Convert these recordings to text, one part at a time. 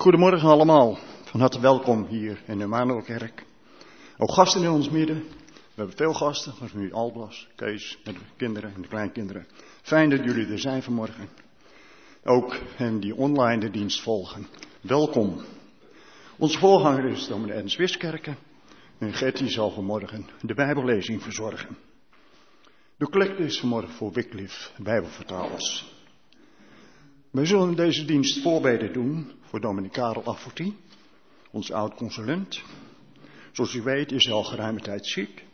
Goedemorgen allemaal. Van harte welkom hier in de Manuelkerk. Ook gasten in ons midden. We hebben veel gasten, zoals nu Alblas, Kees, met de kinderen en de kleinkinderen. Fijn dat jullie er zijn vanmorgen. Ook hen die online de dienst volgen. Welkom. Onze voorganger is dominee Ernst. En Gertie zal vanmorgen de Bijbellezing verzorgen. De collecte is vanmorgen voor Wycliffe Bijbelvertalers. Wij zullen deze dienst voorbeden doen voor dominee Karel Afforti, onze oud-consulent. Zoals u weet is hij al geruime tijd ziek.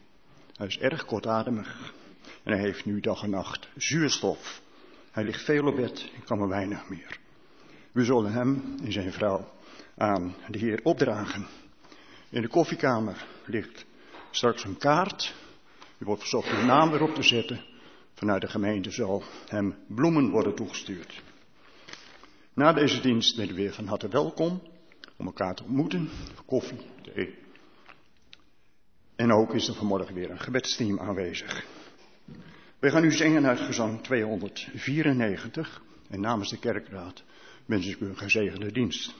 Hij is erg kortademig en hij heeft nu dag en nacht zuurstof. Hij ligt veel op bed en kan maar weinig meer. We zullen hem en zijn vrouw aan de Heer opdragen. In de koffiekamer ligt straks een kaart. U wordt verzocht uw naam erop te zetten. Vanuit de gemeente zal hem bloemen worden toegestuurd. Na deze dienst bent u weer van harte welkom om elkaar te ontmoeten, koffie, thee. En ook is er vanmorgen weer een gebedsteam aanwezig. We gaan nu zingen uit gezang 294 en namens de kerkraad wens ik u een gezegende dienst.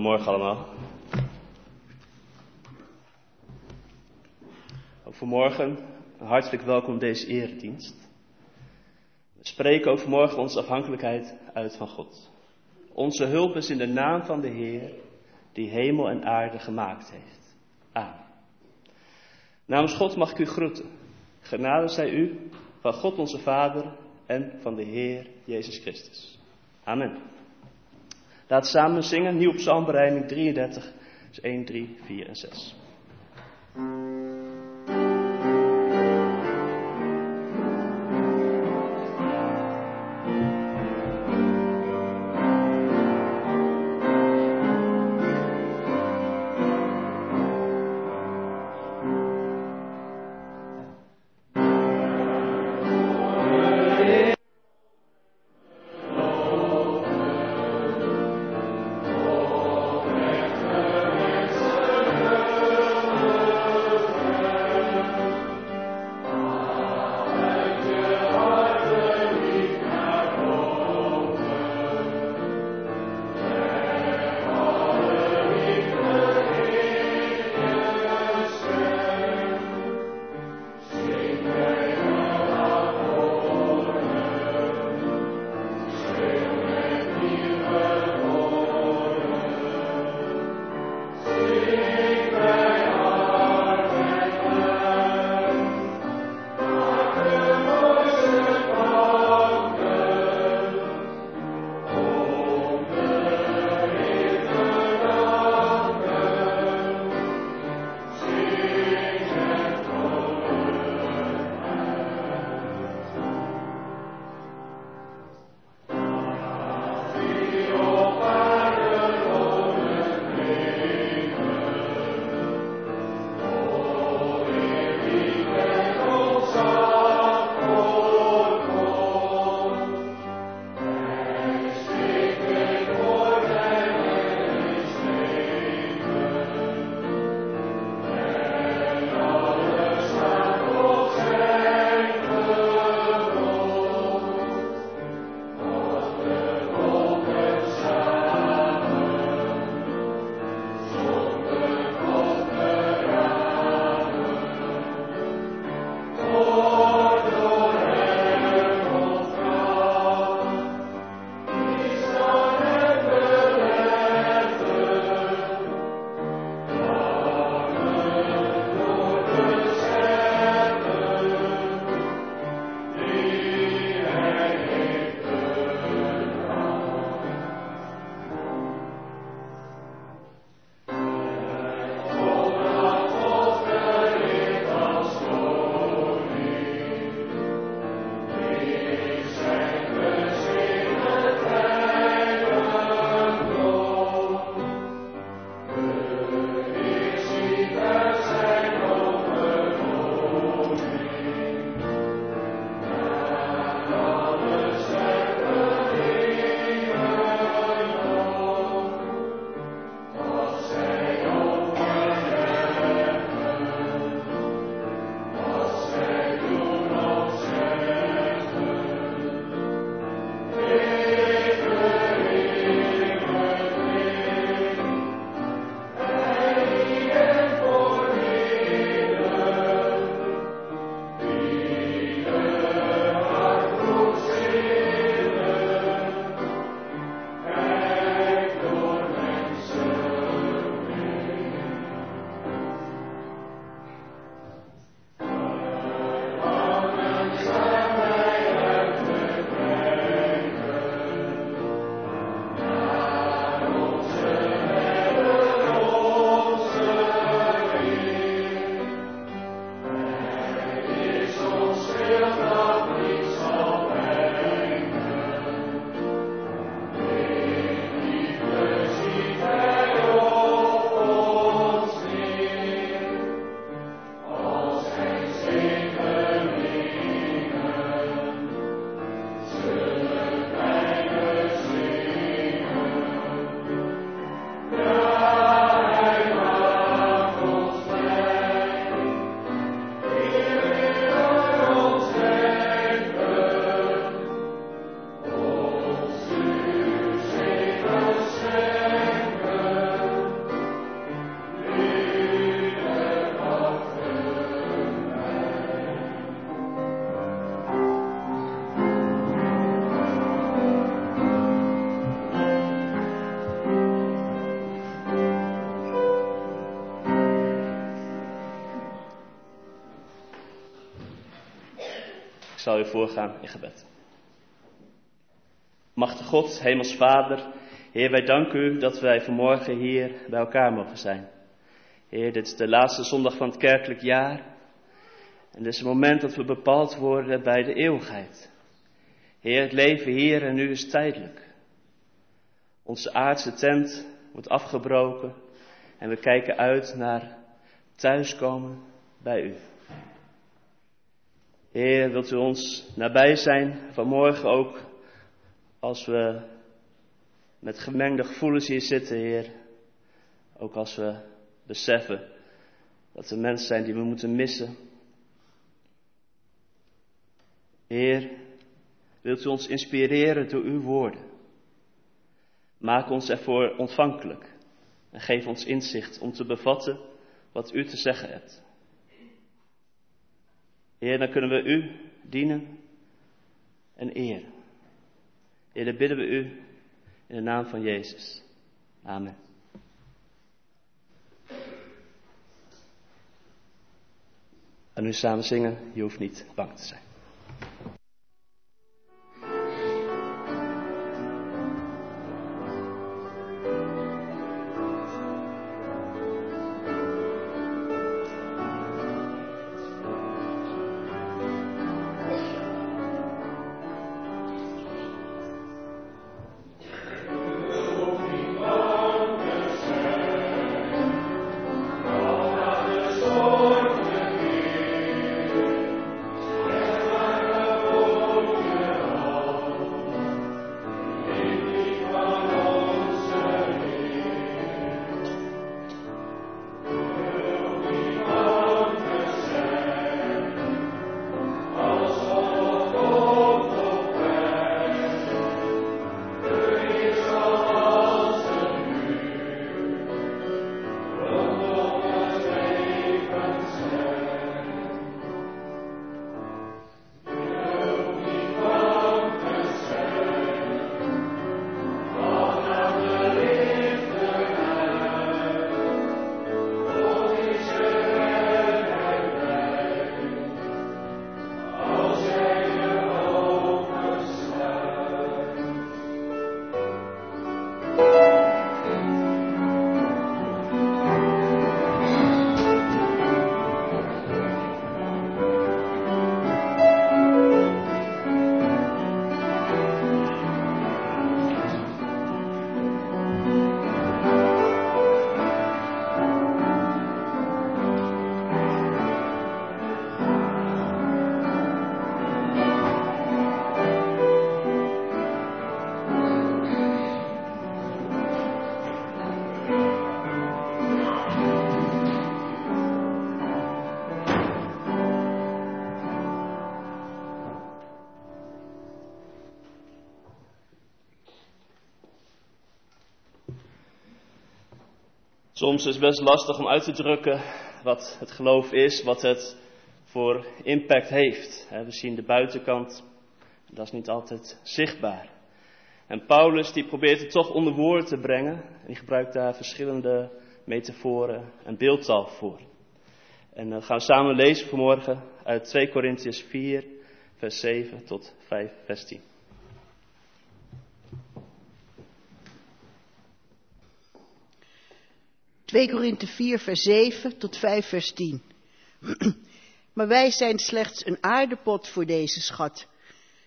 Goedemorgen allemaal. Ook vanmorgen hartelijk welkom deze eredienst. We spreken ook vanmorgen onze afhankelijkheid uit van God. Onze hulp is in de naam van de Heer, die hemel en aarde gemaakt heeft. Amen. Namens God mag ik u groeten. Genade zij u van God onze Vader en van de Heer Jezus Christus. Amen. Laat samen zingen, nieuw psalmbereiding 33, 1, 3, 4 en 6. Zal u voorgaan in gebed. Machtige God, Hemels Vader, Heer, wij danken u dat wij vanmorgen hier bij elkaar mogen zijn. Heer, dit is de laatste zondag van het kerkelijk jaar. En dit is het moment dat we bepaald worden bij de eeuwigheid. Heer, het leven hier en nu is tijdelijk. Onze aardse tent wordt afgebroken en we kijken uit naar thuiskomen bij u. Heer, wilt u ons nabij zijn vanmorgen ook als we met gemengde gevoelens hier zitten, Heer. Ook als we beseffen dat er mensen zijn die we moeten missen. Heer, wilt u ons inspireren door uw woorden? Maak ons ervoor ontvankelijk en geef ons inzicht om te bevatten wat u te zeggen hebt. Heer, dan kunnen we u dienen en eren. Heer, dan bidden we u in de naam van Jezus. Amen. En nu samen zingen, je hoeft niet bang te zijn. Soms is het best lastig om uit te drukken wat het geloof is, wat het voor impact heeft. We zien de buitenkant, dat is niet altijd zichtbaar. En Paulus die probeert het toch onder woorden te brengen. En die gebruikt daar verschillende metaforen en beeldtaal voor. En dat gaan we samen lezen vanmorgen uit 2 Korintiërs 4, vers 7 tot 5, vers 10. 2 Korinthe 4, vers 7 tot 5, vers 10. maar wij zijn slechts een aardepot voor deze schat.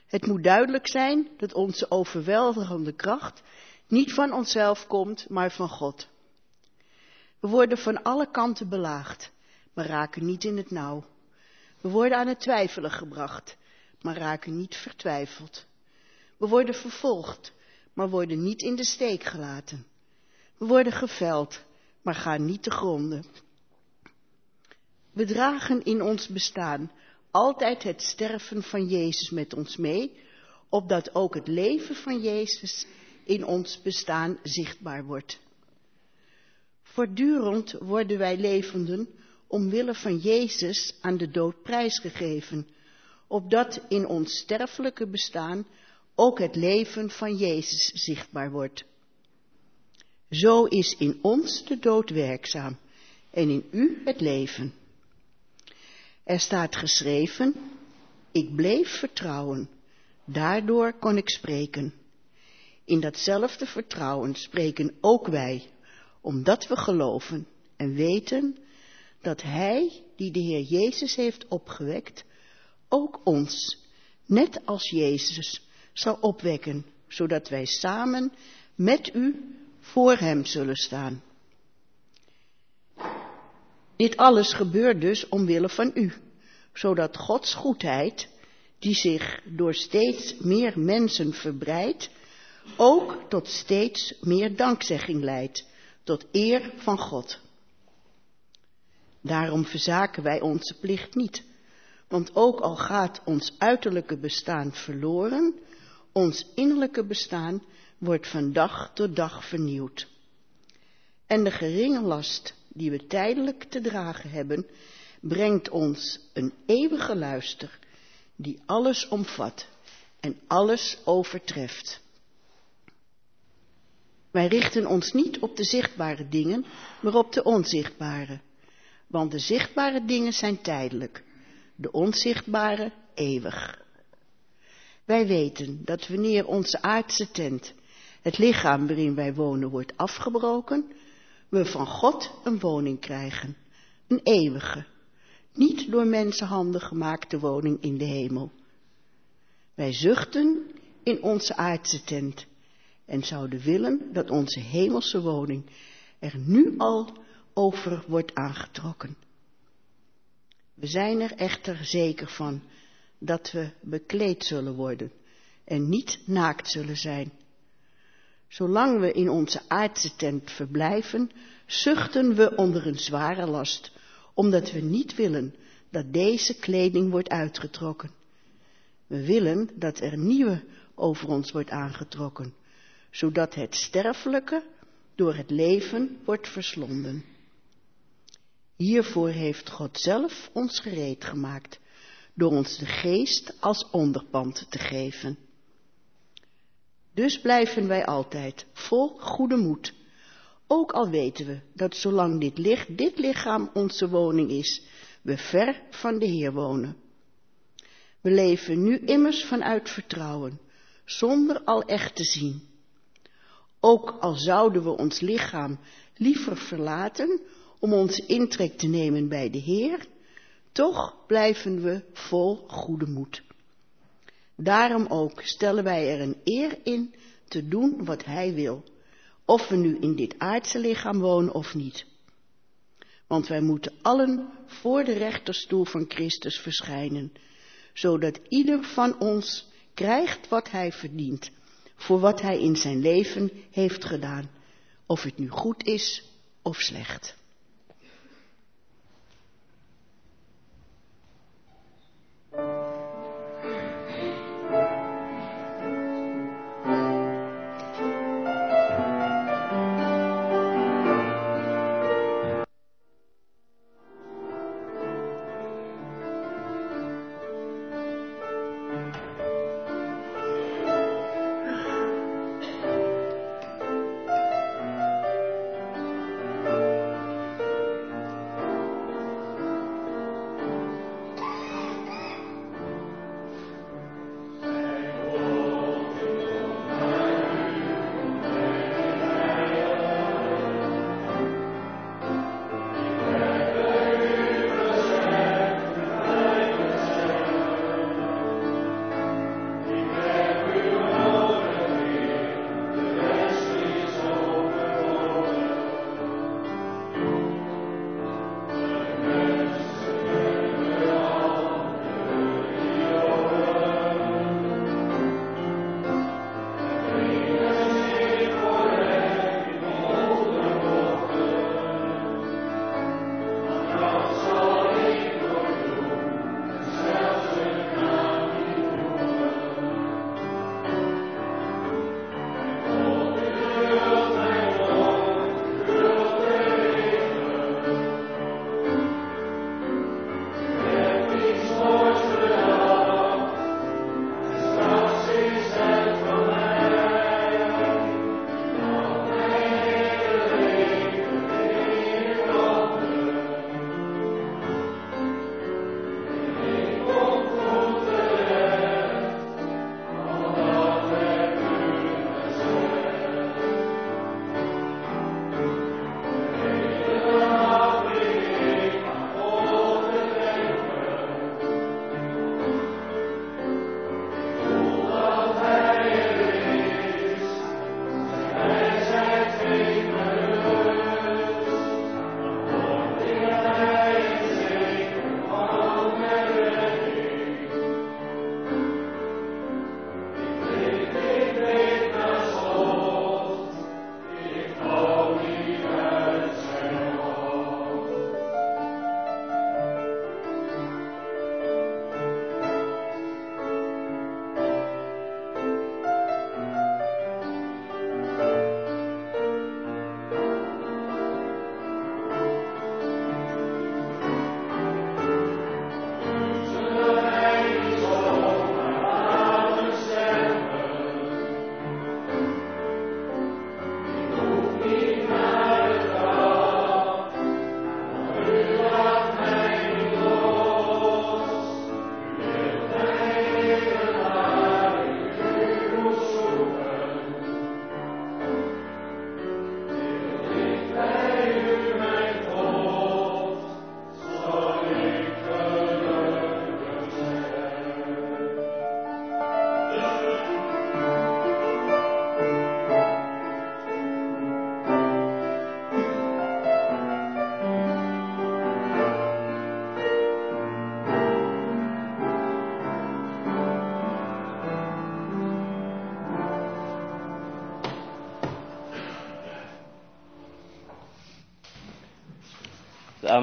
Het moet duidelijk zijn dat onze overweldigende kracht niet van onszelf komt, maar van God. We worden van alle kanten belaagd, maar raken niet in het nauw. We worden aan het twijfelen gebracht, maar raken niet vertwijfeld. We worden vervolgd, maar worden niet in de steek gelaten. We worden geveld, maar ga niet te gronden. We dragen in ons bestaan altijd het sterven van Jezus met ons mee, opdat ook het leven van Jezus in ons bestaan zichtbaar wordt. Voortdurend worden wij levenden omwille van Jezus aan de dood prijsgegeven, opdat in ons sterfelijke bestaan ook het leven van Jezus zichtbaar wordt. Zo is in ons de dood werkzaam en in u het leven. Er staat geschreven, Ik bleef vertrouwen. Daardoor kon ik spreken. In datzelfde vertrouwen spreken ook wij, omdat we geloven en weten dat Hij, die de Heer Jezus heeft opgewekt, ook ons, net als Jezus, zal opwekken, zodat wij samen met u voor Hem zullen staan. Dit alles gebeurt dus omwille van u, zodat Gods goedheid, die zich door steeds meer mensen verbreidt, ook tot steeds meer dankzegging leidt, tot eer van God. Daarom verzaken wij onze plicht niet, want ook al gaat ons uiterlijke bestaan verloren, ons innerlijke bestaan wordt van dag tot dag vernieuwd. En de geringe last die we tijdelijk te dragen hebben, brengt ons een eeuwige luister die alles omvat en alles overtreft. Wij richten ons niet op de zichtbare dingen, maar op de onzichtbare. Want de zichtbare dingen zijn tijdelijk, de onzichtbare eeuwig. Wij weten dat wanneer onze aardse tent, het lichaam waarin wij wonen, wordt afgebroken, we van God een woning krijgen, een eeuwige, niet door mensenhanden gemaakte woning in de hemel. Wij zuchten in onze aardse tent en zouden willen dat onze hemelse woning er nu al over wordt aangetrokken. We zijn er echter zeker van dat we bekleed zullen worden en niet naakt zullen zijn. Zolang we in onze aardse tent verblijven, zuchten we onder een zware last, omdat we niet willen dat deze kleding wordt uitgetrokken. We willen dat er nieuwe over ons wordt aangetrokken, zodat het sterfelijke door het leven wordt verslonden. Hiervoor heeft God zelf ons gereed gemaakt, door ons de geest als onderpand te geven. Dus blijven wij altijd vol goede moed, ook al weten we dat zolang dit, licht, dit lichaam onze woning is, we ver van de Heer wonen. We leven nu immers vanuit vertrouwen, zonder al echt te zien. Ook al zouden we ons lichaam liever verlaten om onze intrek te nemen bij de Heer, toch blijven we vol goede moed. Daarom ook stellen wij er een eer in te doen wat Hij wil, of we nu in dit aardse lichaam wonen of niet. Want wij moeten allen voor de rechterstoel van Christus verschijnen, zodat ieder van ons krijgt wat hij verdient, voor wat hij in zijn leven heeft gedaan, of het nu goed is of slecht.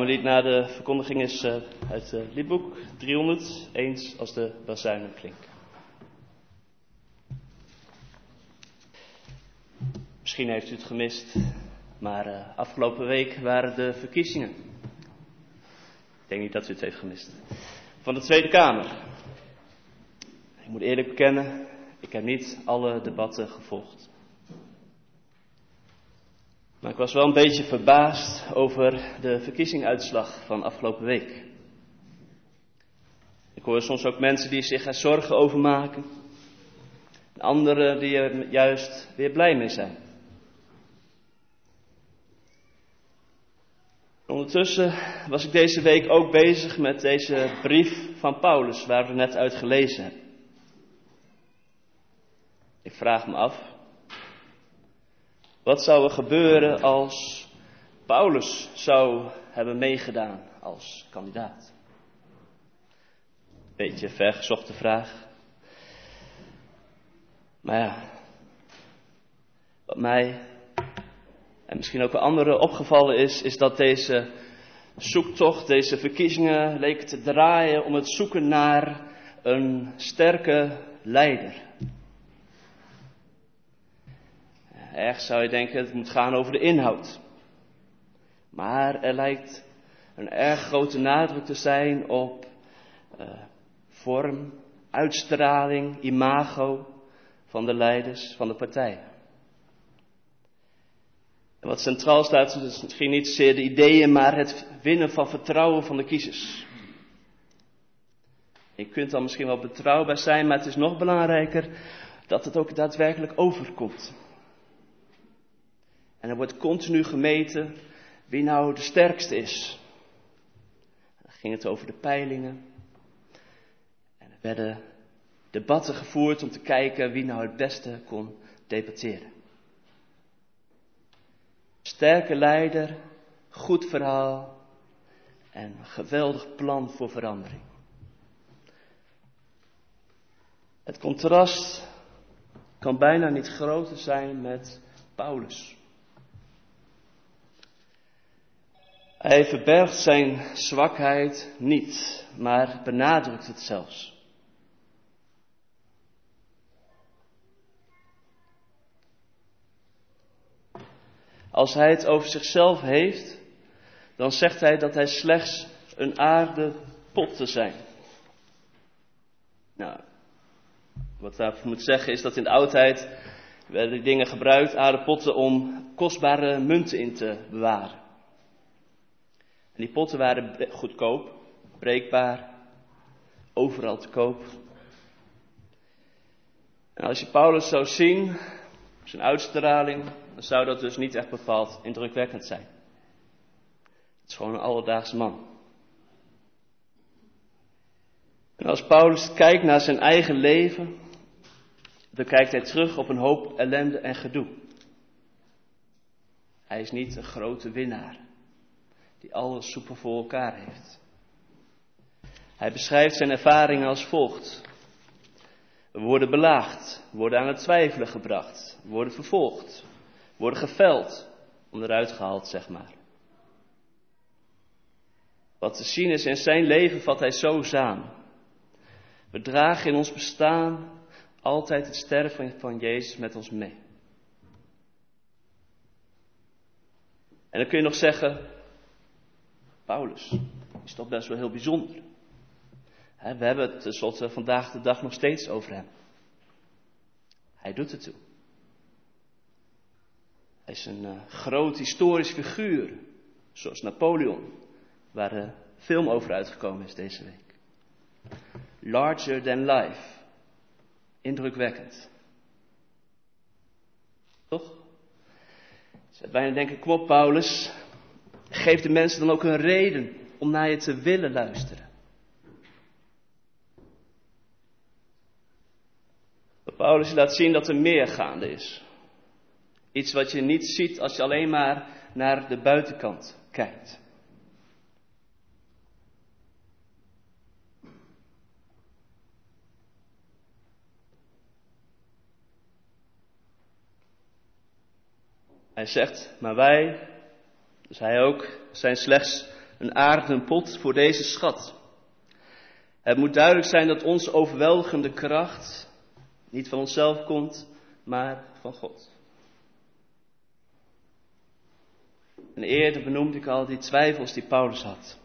Amelie na de verkondiging is uh, uit het liedboek 300, eens als de bazuinen klinken. Misschien heeft u het gemist, maar uh, afgelopen week waren de verkiezingen. Ik denk niet dat u het heeft gemist. Van de Tweede Kamer. Ik moet eerlijk bekennen, ik heb niet alle debatten gevolgd. Maar ik was wel een beetje verbaasd over de verkiezingsuitslag van afgelopen week. Ik hoor soms ook mensen die zich er zorgen over maken. En anderen die er juist weer blij mee zijn. Ondertussen was ik deze week ook bezig met deze brief van Paulus, waar we net uit gelezen hebben. Ik vraag me af, wat zou er gebeuren als Paulus zou hebben meegedaan als kandidaat? Beetje vergezochte vraag. Maar ja, wat mij en misschien ook wel anderen opgevallen is, is dat deze zoektocht, deze verkiezingen leken te draaien om het zoeken naar een sterke leider. Erg zou je denken, het moet gaan over de inhoud. Maar er lijkt een erg grote nadruk te zijn op uh, vorm, uitstraling, imago van de leiders van de partijen. En wat centraal staat is misschien niet zozeer de ideeën, maar het winnen van vertrouwen van de kiezers. Je kunt dan misschien wel betrouwbaar zijn, maar het is nog belangrijker dat het ook daadwerkelijk overkomt. En er wordt continu gemeten wie nou de sterkste is. Dan ging het over de peilingen. En er werden debatten gevoerd om te kijken wie nou het beste kon debatteren. Sterke leider, goed verhaal en geweldig plan voor verandering. Het contrast kan bijna niet groter zijn met Paulus. Hij verbergt zijn zwakheid niet, maar benadrukt het zelfs. Als hij het over zichzelf heeft, dan zegt hij dat hij slechts een aarde pot te zijn. Nou, wat daarvoor moet zeggen is dat in de oudheid werden dingen gebruikt, aardepotten, om kostbare munten in te bewaren. En die potten waren goedkoop, breekbaar, overal te koop. En als je Paulus zou zien, zijn uitstraling, dan zou dat dus niet echt bepaald indrukwekkend zijn. Het is gewoon een alledaagse man. En als Paulus kijkt naar zijn eigen leven, dan kijkt hij terug op een hoop ellende en gedoe. Hij is niet een grote winnaar die alles super voor elkaar heeft. Hij beschrijft zijn ervaringen als volgt. We worden belaagd, worden aan het twijfelen gebracht, worden vervolgd, worden geveld, om eruit gehaald, zeg maar. Wat te zien is in zijn leven vat hij zo samen. We dragen in ons bestaan altijd het sterven van Jezus met ons mee. En dan kun je nog zeggen, Paulus is toch best wel heel bijzonder. We hebben het tenslotte vandaag de dag nog steeds over hem. Hij doet het toe. Hij is een uh, groot historisch figuur, zoals Napoleon, waar de film over uitgekomen is deze week. Larger than life. Indrukwekkend. Toch? Je bijna denken, kom op Paulus, geef de mensen dan ook een reden om naar je te willen luisteren. Paulus laat zien dat er meer gaande is. Iets wat je niet ziet als je alleen maar naar de buitenkant kijkt. Hij zegt, maar wij, dus hij ook, zijn slechts een aarden pot voor deze schat. Het moet duidelijk zijn dat onze overweldigende kracht niet van onszelf komt, maar van God. En eerder benoemde ik al die twijfels die Paulus had.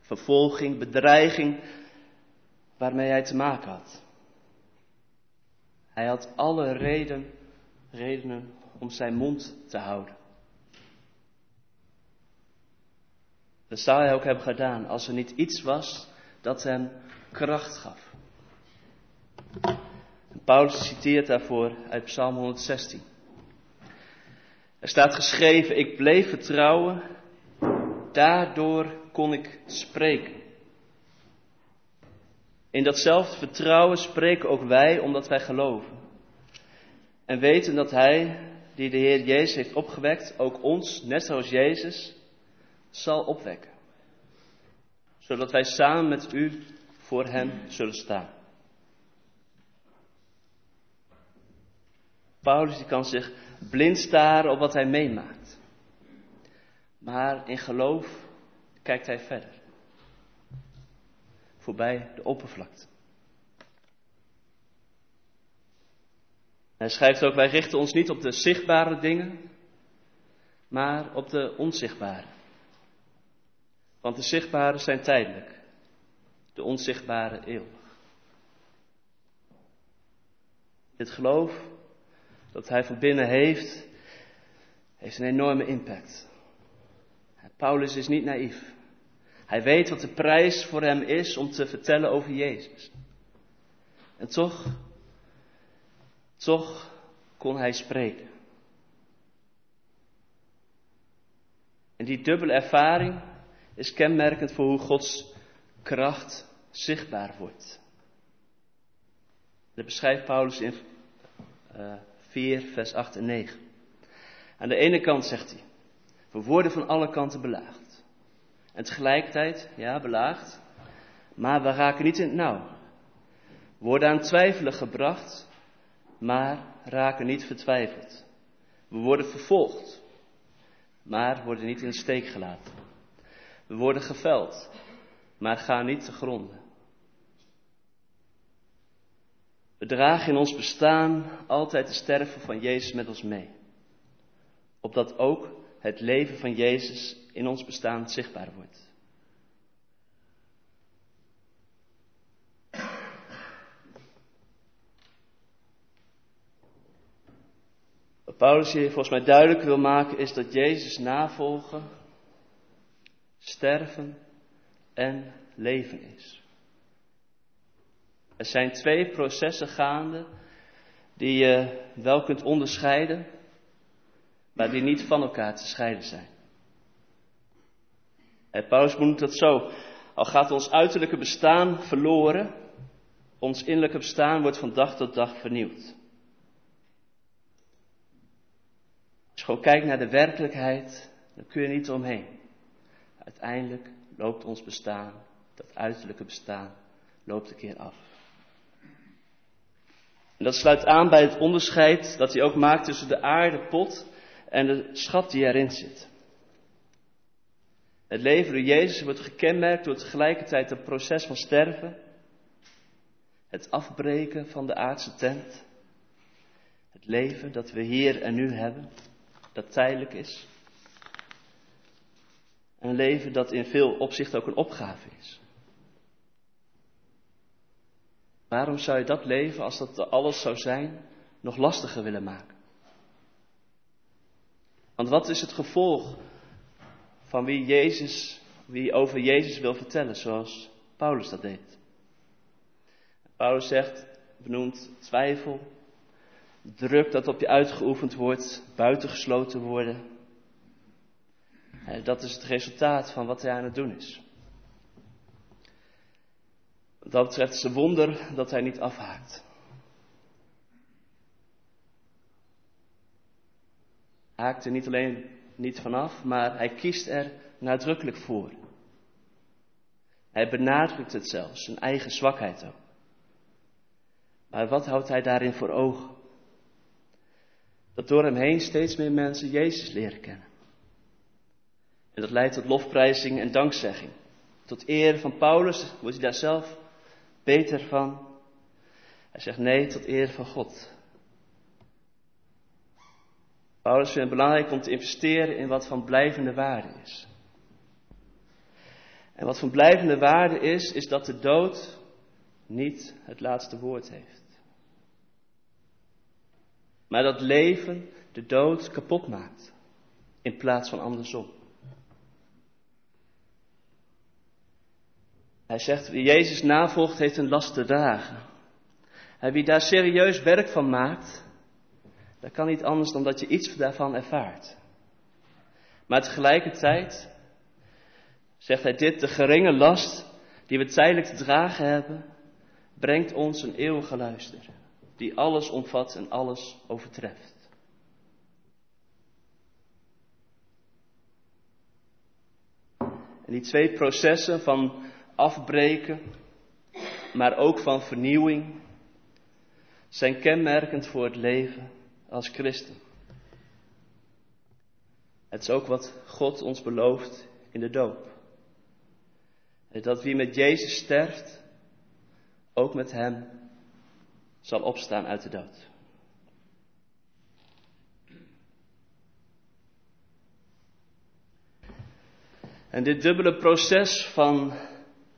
Vervolging, bedreiging waarmee hij te maken had. Hij had alle reden, redenen om zijn mond te houden. Dat zou hij ook hebben gedaan als er niet iets was dat hem kracht gaf. Paulus citeert daarvoor uit Psalm 116. Er staat geschreven, ik bleef vertrouwen, daardoor kon ik spreken. In datzelfde vertrouwen spreken ook wij omdat wij geloven. En weten dat Hij, die de Heer Jezus heeft opgewekt, ook ons, net zoals Jezus, zal opwekken. Zodat wij samen met U voor Hem zullen staan. Paulus die kan zich blind staren op wat hij meemaakt. Maar in geloof kijkt hij verder. Voorbij de oppervlakte. Hij schrijft ook, wij richten ons niet op de zichtbare dingen, maar op de onzichtbare. Want de zichtbare zijn tijdelijk, de onzichtbare eeuwig. Dit geloof dat hij van binnen heeft, heeft een enorme impact. Paulus is niet naïef. Hij weet wat de prijs voor hem is om te vertellen over Jezus. En toch, toch kon hij spreken. En die dubbele ervaring is kenmerkend voor hoe Gods kracht zichtbaar wordt. Dat beschrijft Paulus in uh, 4, vers 8 en 9. Aan de ene kant zegt hij, we worden van alle kanten belaagd. En tegelijkertijd, ja, belaagd, maar we raken niet in het nauw. We worden aan twijfelen gebracht, maar raken niet vertwijfeld. We worden vervolgd, maar worden niet in de steek gelaten. We worden geveld, maar gaan niet te gronden. We dragen in ons bestaan altijd de sterven van Jezus met ons mee. Opdat ook het leven van Jezus in ons bestaan zichtbaar wordt. Wat Paulus hier volgens mij duidelijk wil maken is dat Jezus navolgen, sterven en leven is. Er zijn twee processen gaande die je wel kunt onderscheiden, maar die niet van elkaar te scheiden zijn. En Paulus noemt het zo. Al gaat ons uiterlijke bestaan verloren, ons innerlijke bestaan wordt van dag tot dag vernieuwd. Als je gewoon kijkt naar de werkelijkheid, dan kun je niet omheen. Uiteindelijk loopt ons bestaan, dat uiterlijke bestaan, loopt een keer af. En dat sluit aan bij het onderscheid dat hij ook maakt tussen de aardepot en de schat die erin zit. Het leven door Jezus wordt gekenmerkt door tegelijkertijd het proces van sterven, het afbreken van de aardse tent, het leven dat we hier en nu hebben, dat tijdelijk is. Een leven dat in veel opzichten ook een opgave is. Waarom zou je dat leven, als dat alles zou zijn, nog lastiger willen maken? Want wat is het gevolg van wie Jezus, wie over Jezus wil vertellen, zoals Paulus dat deed? Paulus zegt, benoemt twijfel, druk dat op je uitgeoefend wordt, buitengesloten worden. Dat is het resultaat van wat hij aan het doen is. Wat dat betreft is het wonder dat hij niet afhaakt. Hij haakt er niet alleen niet vanaf, maar hij kiest er nadrukkelijk voor. Hij benadrukt het zelfs, zijn eigen zwakheid ook. Maar wat houdt hij daarin voor ogen? Dat door hem heen steeds meer mensen Jezus leren kennen. En dat leidt tot lofprijzing en dankzegging. Tot eer van Paulus wordt hij daar zelf beter van. Hij zegt nee tot eer van God. Paulus vindt het belangrijk om te investeren in wat van blijvende waarde is. En wat van blijvende waarde is, is dat de dood niet het laatste woord heeft. Maar dat leven de dood kapot maakt, in plaats van andersom. Hij zegt, wie Jezus navolgt heeft een last te dragen. En wie daar serieus werk van maakt, dat kan niet anders dan dat je iets daarvan ervaart. Maar tegelijkertijd zegt hij dit, de geringe last die we tijdelijk te dragen hebben, brengt ons een eeuwige luister, die alles omvat en alles overtreft. En die twee processen van afbreken, maar ook van vernieuwing, zijn kenmerkend voor het leven als christen. Het is ook wat God ons belooft in de doop. Dat wie met Jezus sterft, ook met Hem zal opstaan uit de dood. En dit dubbele proces van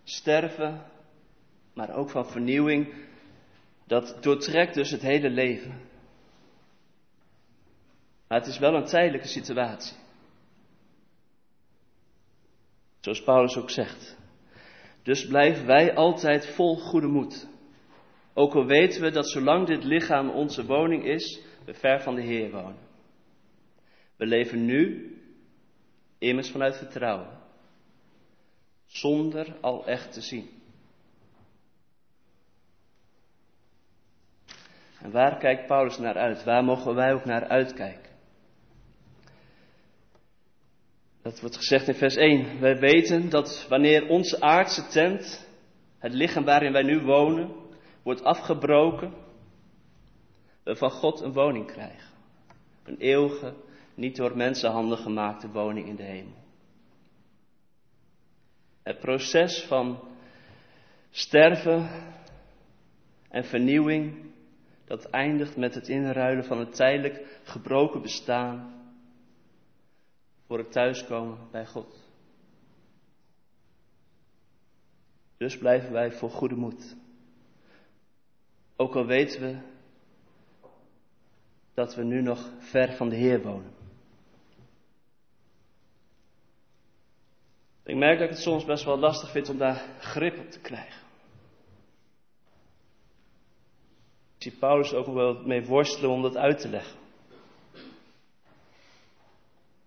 sterven, maar ook van vernieuwing, dat doortrekt dus het hele leven. Maar het is wel een tijdelijke situatie. Zoals Paulus ook zegt. Dus blijven wij altijd vol goede moed. Ook al weten we dat zolang dit lichaam onze woning is, we ver van de Heer wonen. We leven nu immers vanuit vertrouwen, zonder al echt te zien. En waar kijkt Paulus naar uit? Waar mogen wij ook naar uitkijken? Dat wordt gezegd in vers 1. Wij weten dat wanneer onze aardse tent, het lichaam waarin wij nu wonen, wordt afgebroken, we van God een woning krijgen. Een eeuwige, niet door mensenhanden gemaakte woning in de hemel. Het proces van sterven en vernieuwing, dat eindigt met het inruilen van een tijdelijk gebroken bestaan voor het thuiskomen bij God. Dus blijven wij voor goede moed. Ook al weten we dat we nu nog ver van de Heer wonen. Ik merk dat ik het soms best wel lastig vind om daar grip op te krijgen. Ik zie Paulus ook wel mee worstelen om dat uit te leggen.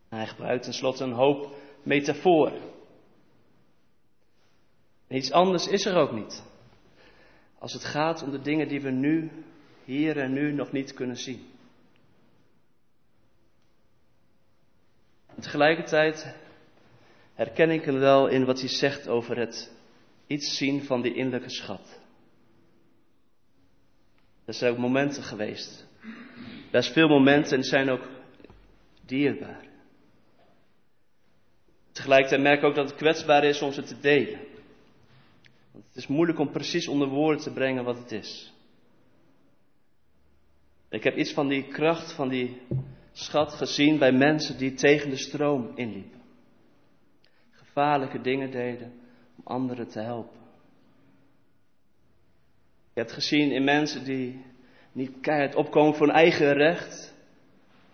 Hij gebruikt tenslotte een hoop metaforen. iets anders is er ook niet. Als het gaat om de dingen die we nu, hier en nu nog niet kunnen zien. En tegelijkertijd herken ik hem wel in wat hij zegt over het iets zien van die innerlijke schat. Er zijn ook momenten geweest. Best veel momenten en zijn ook dierbaar. Tegelijkertijd merk ik ook dat het kwetsbaar is om ze te delen. Want het is moeilijk om precies onder woorden te brengen wat het is. Ik heb iets van die kracht, van die schat gezien bij mensen die tegen de stroom inliepen. Gevaarlijke dingen deden om anderen te helpen. Je hebt gezien in mensen die niet keihard opkomen voor hun eigen recht,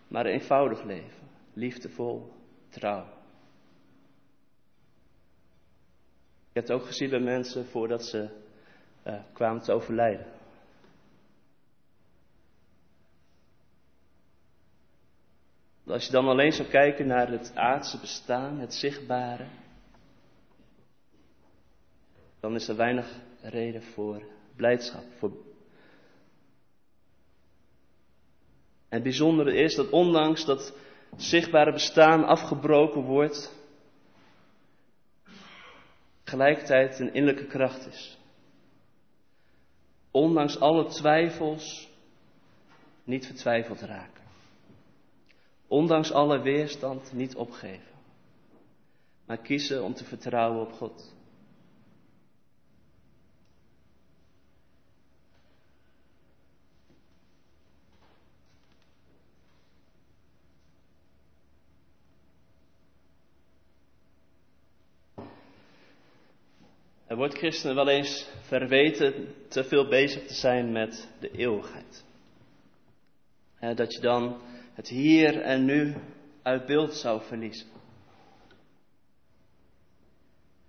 maar eenvoudig leven. Liefdevol, trouw. Je hebt ook gezien bij mensen voordat ze uh, kwamen te overlijden. Als je dan alleen zou kijken naar het aardse bestaan, het zichtbare, dan is er weinig reden voor blijdschap. Voor... En het bijzondere is dat ondanks dat zichtbare bestaan afgebroken wordt, tegelijkertijd een innerlijke kracht is. Ondanks alle twijfels niet vertwijfeld raken. Ondanks alle weerstand niet opgeven. maar kiezen om te vertrouwen op God. Wordt christenen wel eens verweten te veel bezig te zijn met de eeuwigheid. Dat je dan het hier en nu uit beeld zou verliezen.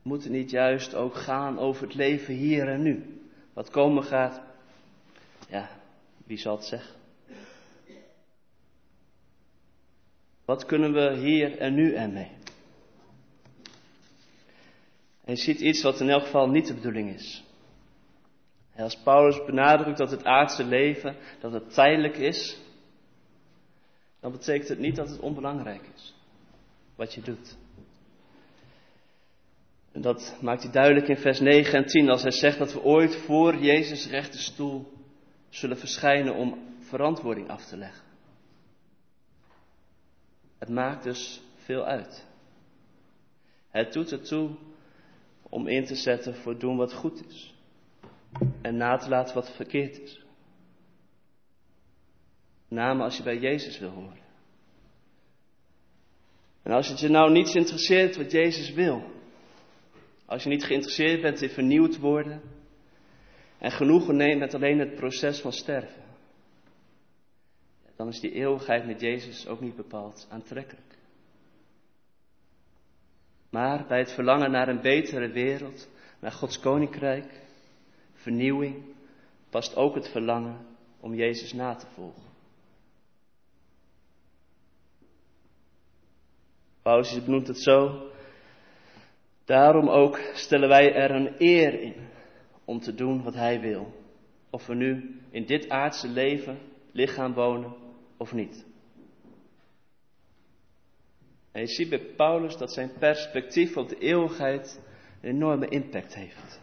Moet het niet juist ook gaan over het leven hier en nu? Wat komen gaat, ja, wie zal het zeggen? Wat kunnen we hier en nu? En je ziet iets wat in elk geval niet de bedoeling is. als Paulus benadrukt dat het aardse leven, dat het tijdelijk is, dan betekent het niet dat het onbelangrijk is. Wat je doet. En dat maakt hij duidelijk in vers 9 en 10 als hij zegt dat we ooit voor Jezus' rechterstoel zullen verschijnen om verantwoording af te leggen. Het maakt dus veel uit. Het doet ertoe om in te zetten voor doen wat goed is. En na te laten wat verkeerd is. Name als je bij Jezus wil horen. En als het je nou niets interesseert wat Jezus wil. Als je niet geïnteresseerd bent in vernieuwd worden. En genoegen neemt met alleen het proces van sterven. Dan is die eeuwigheid met Jezus ook niet bepaald aantrekkelijk. Maar bij het verlangen naar een betere wereld, naar Gods koninkrijk, vernieuwing, past ook het verlangen om Jezus na te volgen. Paulus benoemt het zo. Daarom ook stellen wij er een eer in om te doen wat Hij wil. Of we nu in dit aardse leven, lichaam wonen of niet. En je ziet bij Paulus dat zijn perspectief op de eeuwigheid een enorme impact heeft.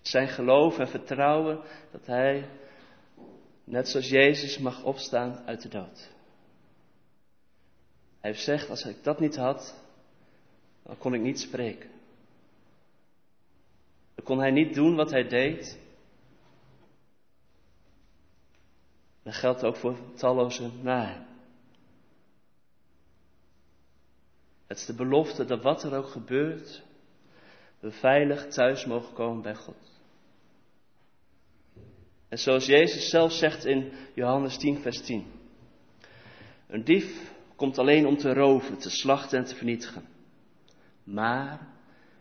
Zijn geloof en vertrouwen dat hij, net zoals Jezus, mag opstaan uit de dood. Hij heeft gezegd, als ik dat niet had, dan kon ik niet spreken. Dan kon hij niet doen wat hij deed. Dat geldt ook voor talloze na Het is de belofte dat wat er ook gebeurt, we veilig thuis mogen komen bij God. En zoals Jezus zelf zegt in Johannes 10, vers 10. Een dief komt alleen om te roven, te slachten en te vernietigen. Maar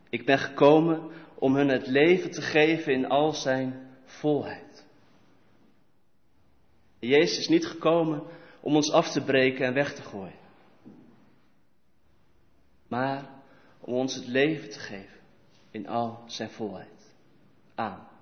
ik ben gekomen om hun het leven te geven in al zijn volheid. Jezus is niet gekomen om ons af te breken en weg te gooien maar om ons het leven te geven in al zijn volheid. Amen.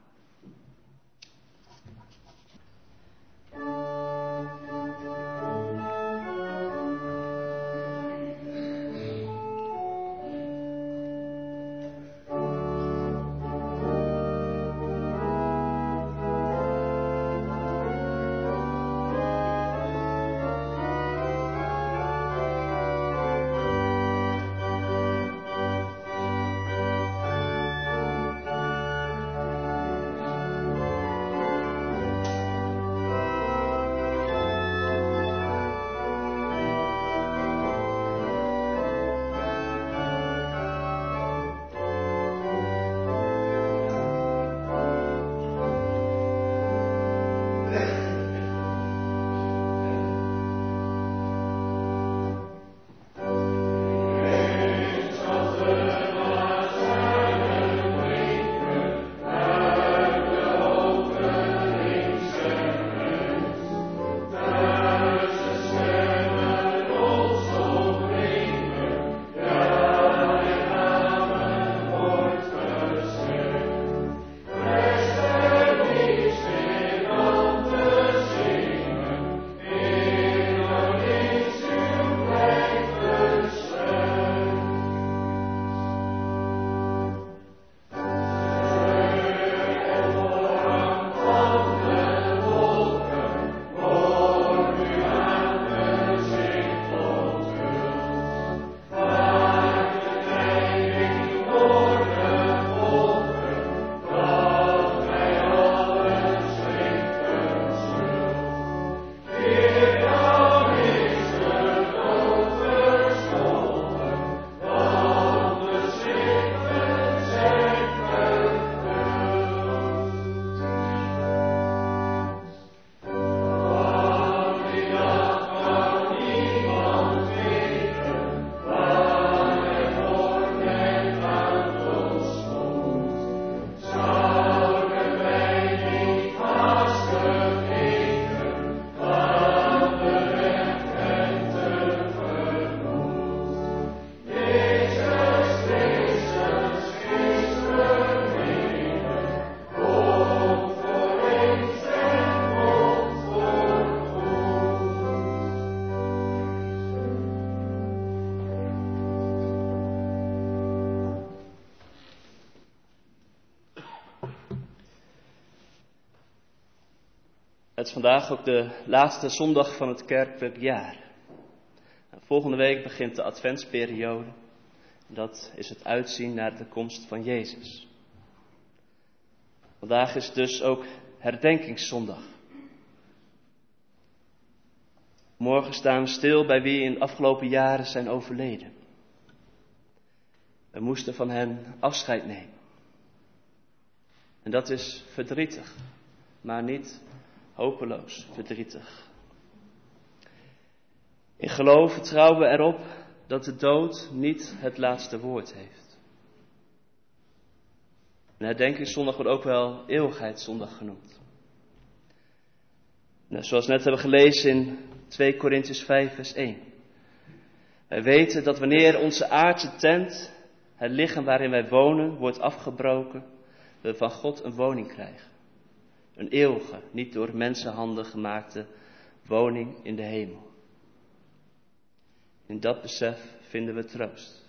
Is vandaag ook de laatste zondag van het kerkelijk jaar. Volgende week begint de adventsperiode. Dat is het uitzien naar de komst van Jezus. Vandaag is dus ook herdenkingszondag. Morgen staan we stil bij wie in de afgelopen jaren zijn overleden. We moesten van hen afscheid nemen. En dat is verdrietig, maar niet hopeloos verdrietig. In geloof vertrouwen we erop dat de dood niet het laatste woord heeft. En herdenkingszondag wordt ook wel eeuwigheidszondag genoemd. Nou, zoals we net hebben gelezen in 2 Korintiërs 5 vers 1. Wij weten dat wanneer onze aardse tent, het lichaam waarin wij wonen, wordt afgebroken, we van God een woning krijgen. Een eeuwige, niet door mensenhanden gemaakte woning in de hemel. In dat besef vinden we troost.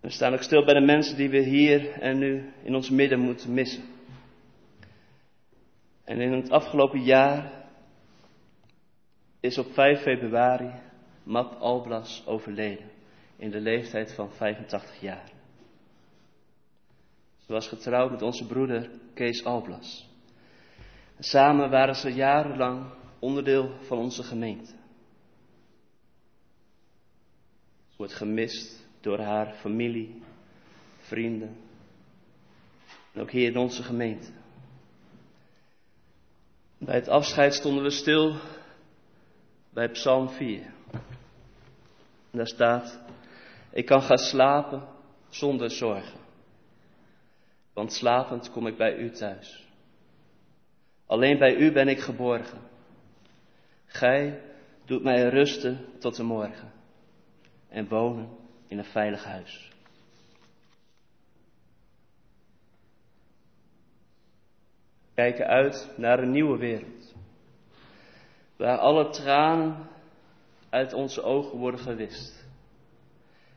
We staan ook stil bij de mensen die we hier en nu in ons midden moeten missen. En in het afgelopen jaar is op 5 februari Map Alblas overleden in de leeftijd van 85 jaar. Ze was getrouwd met onze broeder Kees Alblas. samen waren ze jarenlang onderdeel van onze gemeente. Wordt gemist door haar familie, vrienden en ook hier in onze gemeente. Bij het afscheid stonden we stil bij Psalm 4. En daar staat, ik kan gaan slapen zonder zorgen, want slapend kom ik bij u thuis. Alleen bij u ben ik geborgen. Gij doet mij rusten tot de morgen en wonen in een veilig huis. Kijken uit naar een nieuwe wereld, waar alle tranen uit onze ogen worden gewist.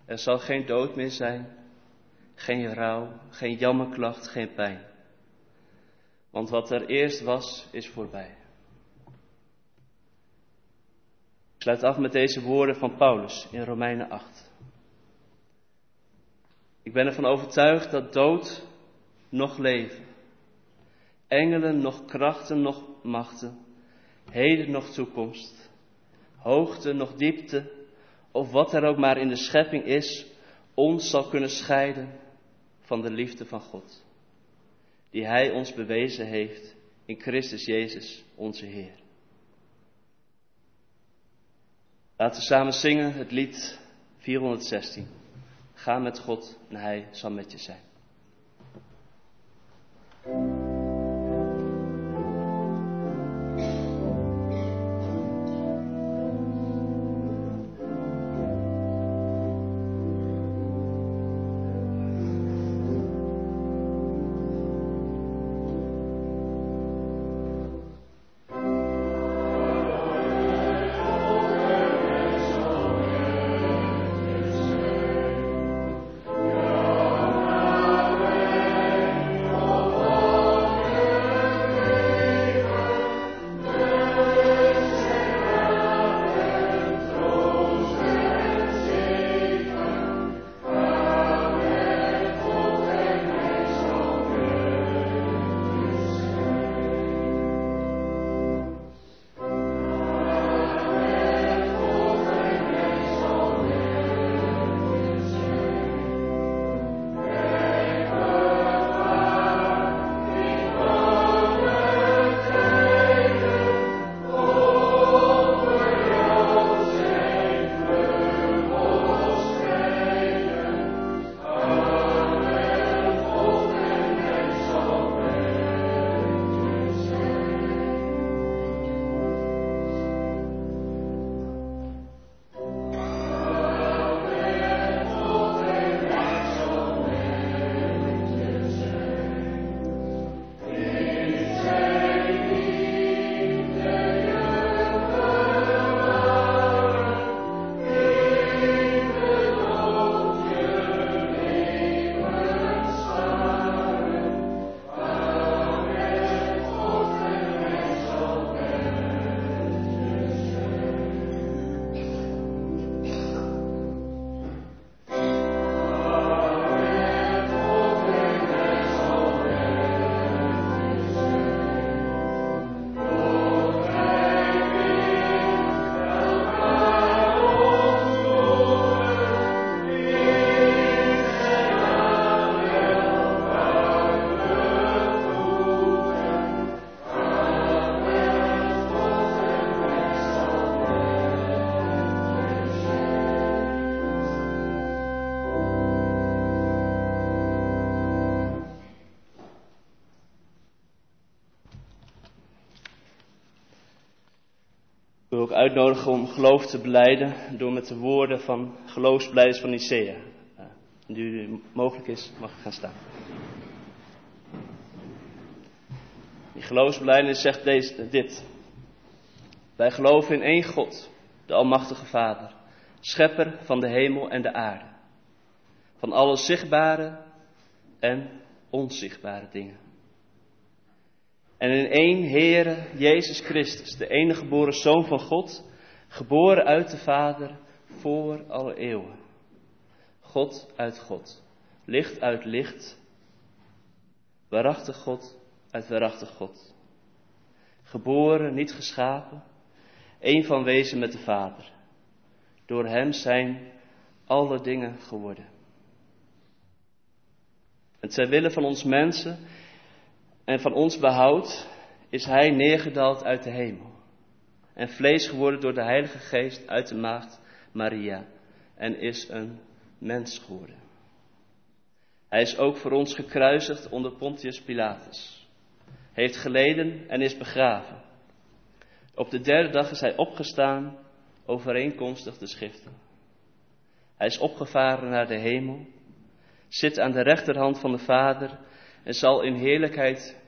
Er zal geen dood meer zijn, geen rouw, geen jammerklacht, geen pijn. Want wat er eerst was, is voorbij. sluit af met deze woorden van Paulus in Romeinen 8. Ik ben ervan overtuigd dat dood nog leven, engelen nog krachten nog machten, heden nog toekomst, hoogte nog diepte, of wat er ook maar in de schepping is, ons zal kunnen scheiden van de liefde van God, die Hij ons bewezen heeft in Christus Jezus, onze Heer. Laten we samen zingen het lied 416. Ga met God en Hij zal met je zijn. Uitnodigen om geloof te beleiden door met de woorden van geloofsbeleiders van Nicea. Nu het mogelijk is, mag ik gaan staan. Die geloofsbelijdenis zegt deze, dit. Wij geloven in één God, de Almachtige Vader, schepper van de hemel en de aarde, van alle zichtbare en onzichtbare dingen. En in één Heere, Jezus Christus, de enige geboren Zoon van God, geboren uit de Vader voor alle eeuwen. God uit God, licht uit licht, waarachtig God uit waarachtig God. Geboren, niet geschapen, één van wezen met de Vader. Door Hem zijn alle dingen geworden. En ter wille van ons mensen en van ons behoud is Hij neergedaald uit de hemel. En vlees geworden door de Heilige Geest uit de maagd Maria. En is een mens geworden. Hij is ook voor ons gekruisigd onder Pontius Pilatus. Heeft geleden en is begraven. Op de derde dag is hij opgestaan, overeenkomstig de schriften. Hij is opgevaren naar de hemel, zit aan de rechterhand van de Vader en zal in heerlijkheid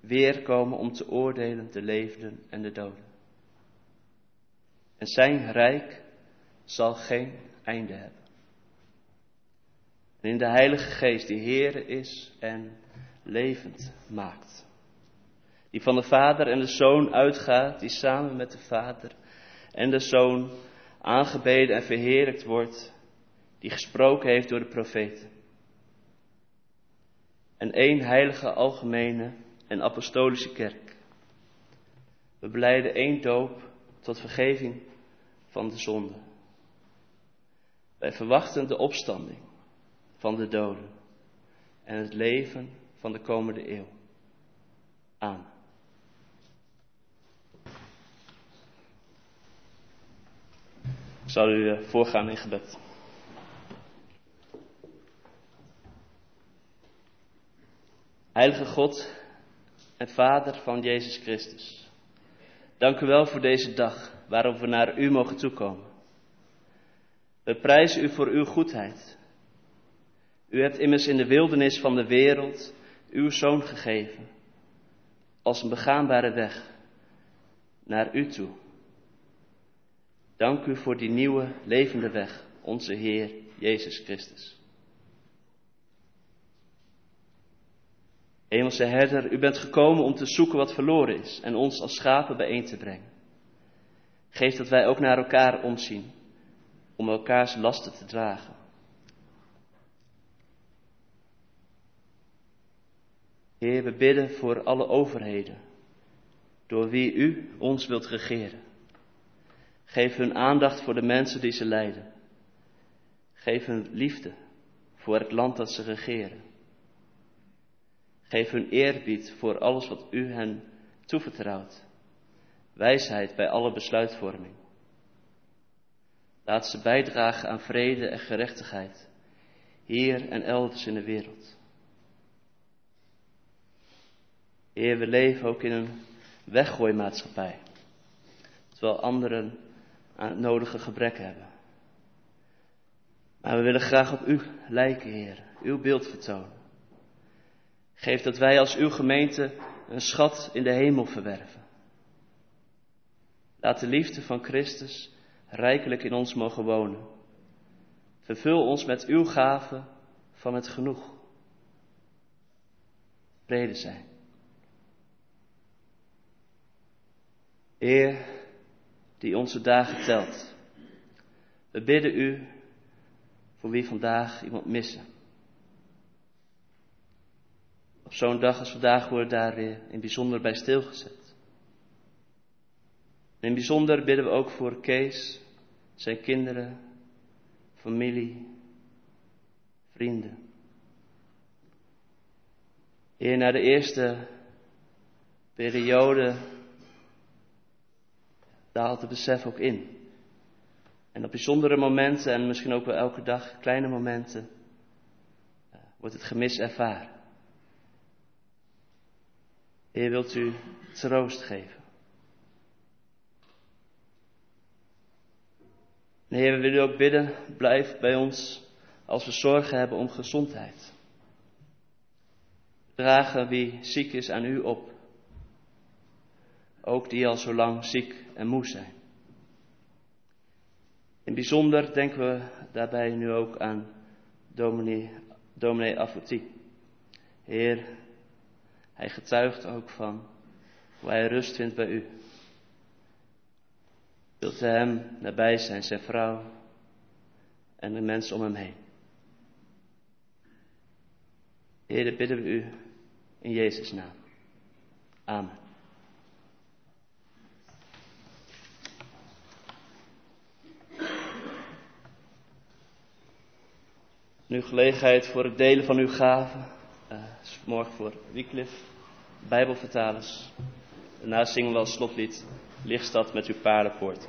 weerkomen om te oordelen de levenden en de doden. En zijn rijk zal geen einde hebben. En in de Heilige Geest, die Heere is en levend maakt. Die van de Vader en de Zoon uitgaat, die samen met de Vader en de Zoon aangebeden en verheerlijkt wordt, die gesproken heeft door de profeten en één heilige algemene en apostolische kerk. We beleiden één doop tot vergeving van de zonde. Wij verwachten de opstanding van de doden en het leven van de komende eeuw. Amen. Ik zal u voorgaan in gebed. Heilige God en Vader van Jezus Christus. Dank u wel voor deze dag waarop we naar u mogen toekomen. We prijzen u voor uw goedheid. U hebt immers in de wildernis van de wereld uw zoon gegeven, als een begaanbare weg naar u toe. Dank u voor die nieuwe levende weg, onze Heer Jezus Christus. Hemelse herder, u bent gekomen om te zoeken wat verloren is en ons als schapen bijeen te brengen. Geef dat wij ook naar elkaar omzien, om elkaars lasten te dragen. Heer, we bidden voor alle overheden, door wie u ons wilt regeren. Geef hun aandacht voor de mensen die ze leiden. Geef hun liefde voor het land dat ze regeren. Geef hun eerbied voor alles wat u hen toevertrouwt. Wijsheid bij alle besluitvorming. Laat ze bijdragen aan vrede en gerechtigheid, hier en elders in de wereld. Heer, we leven ook in een weggooimaatschappij, terwijl anderen aan het nodige gebrek hebben. Maar we willen graag op u lijken, Heer, uw beeld vertonen. Geef dat wij als uw gemeente een schat in de hemel verwerven. Laat de liefde van Christus rijkelijk in ons mogen wonen. Vervul ons met uw gave van het genoeg. Vrede zijn. Heer, die onze dagen telt. We bidden u voor wie vandaag iemand missen. Op zo'n dag als vandaag worden daar weer in bijzonder bij stilgezet. in bijzonder bidden we ook voor Kees, zijn kinderen, familie, vrienden. Heer, na de eerste periode daalt het besef ook in. En op bijzondere momenten, en misschien ook wel elke dag, kleine momenten, eh, wordt het gemis ervaren. Heer, wilt u troost geven. En Heer, we willen u ook bidden, blijf bij ons als we zorgen hebben om gezondheid. Dragen wie ziek is aan u op. Ook die al zo lang ziek en moe zijn. In bijzonder denken we daarbij nu ook aan dominee, dominee Afouti. Heer, hij getuigt ook van hoe hij rust vindt bij u. Wilt u hem nabij zijn, zijn vrouw en de mensen om hem heen. Heer, bidden we u in Jezus' naam. Amen. Nu gelegenheid voor het delen van uw gaven. Uh, morgen voor Wycliffe, Bijbelvertalers. Daarna zingen we als slotlied Lichtstad met uw paardenpoort.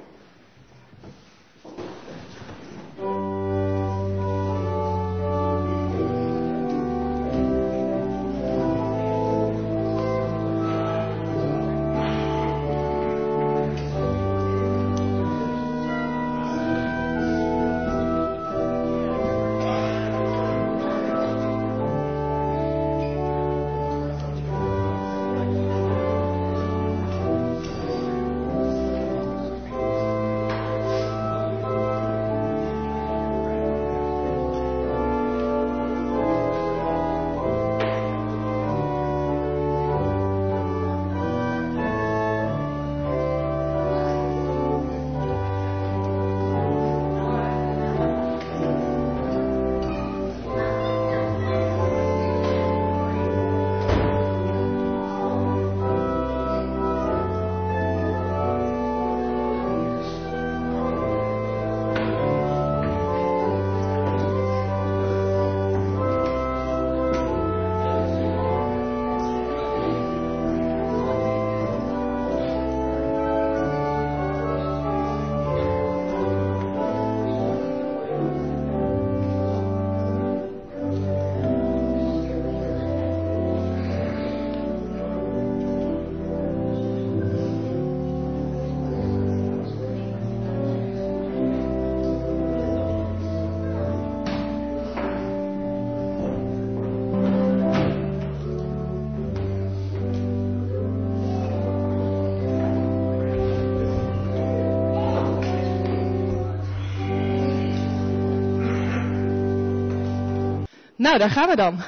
Nou, daar gaan we dan.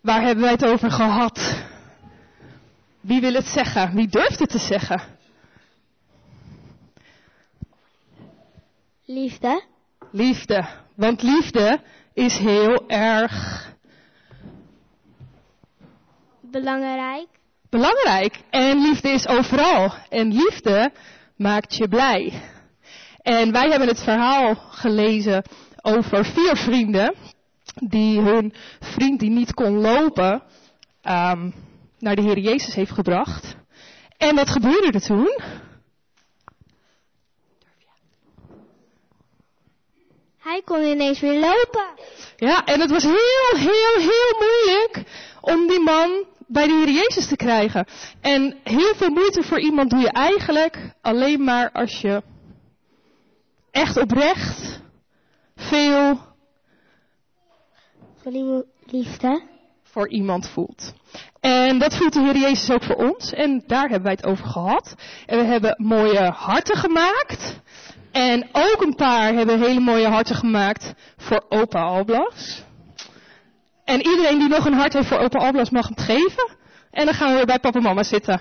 Waar hebben wij het over gehad? Wie wil het zeggen? Wie durft het te zeggen? Liefde. Liefde. Want liefde is heel erg. Belangrijk. Belangrijk. En liefde is overal. En liefde maakt je blij. En wij hebben het verhaal gelezen over vier vrienden die hun vriend die niet kon lopen um, naar de Heer Jezus heeft gebracht. En wat gebeurde er toen? Hij kon ineens weer lopen. Ja, en het was heel, heel, heel moeilijk om die man bij de Heer Jezus te krijgen. En heel veel moeite voor iemand doe je eigenlijk alleen maar als je echt oprecht veel liefde voor iemand voelt. En dat voelt de Heer Jezus ook voor ons. En daar hebben wij het over gehad. En we hebben mooie harten gemaakt. En ook een paar hebben hele mooie harten gemaakt voor opa Alblas. En iedereen die nog een hart heeft voor opa Alblas mag het geven. En dan gaan we weer bij papa en mama zitten.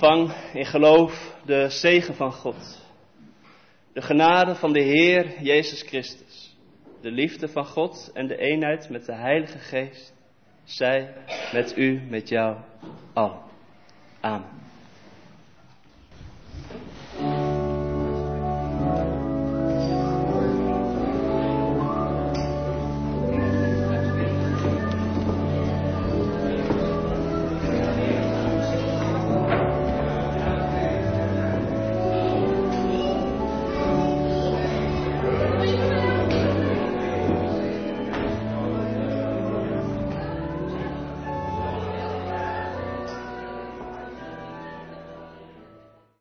Ontvang in geloof de zegen van God. De genade van de Heer Jezus Christus. De liefde van God en de eenheid met de Heilige Geest. Zij met u, met jou.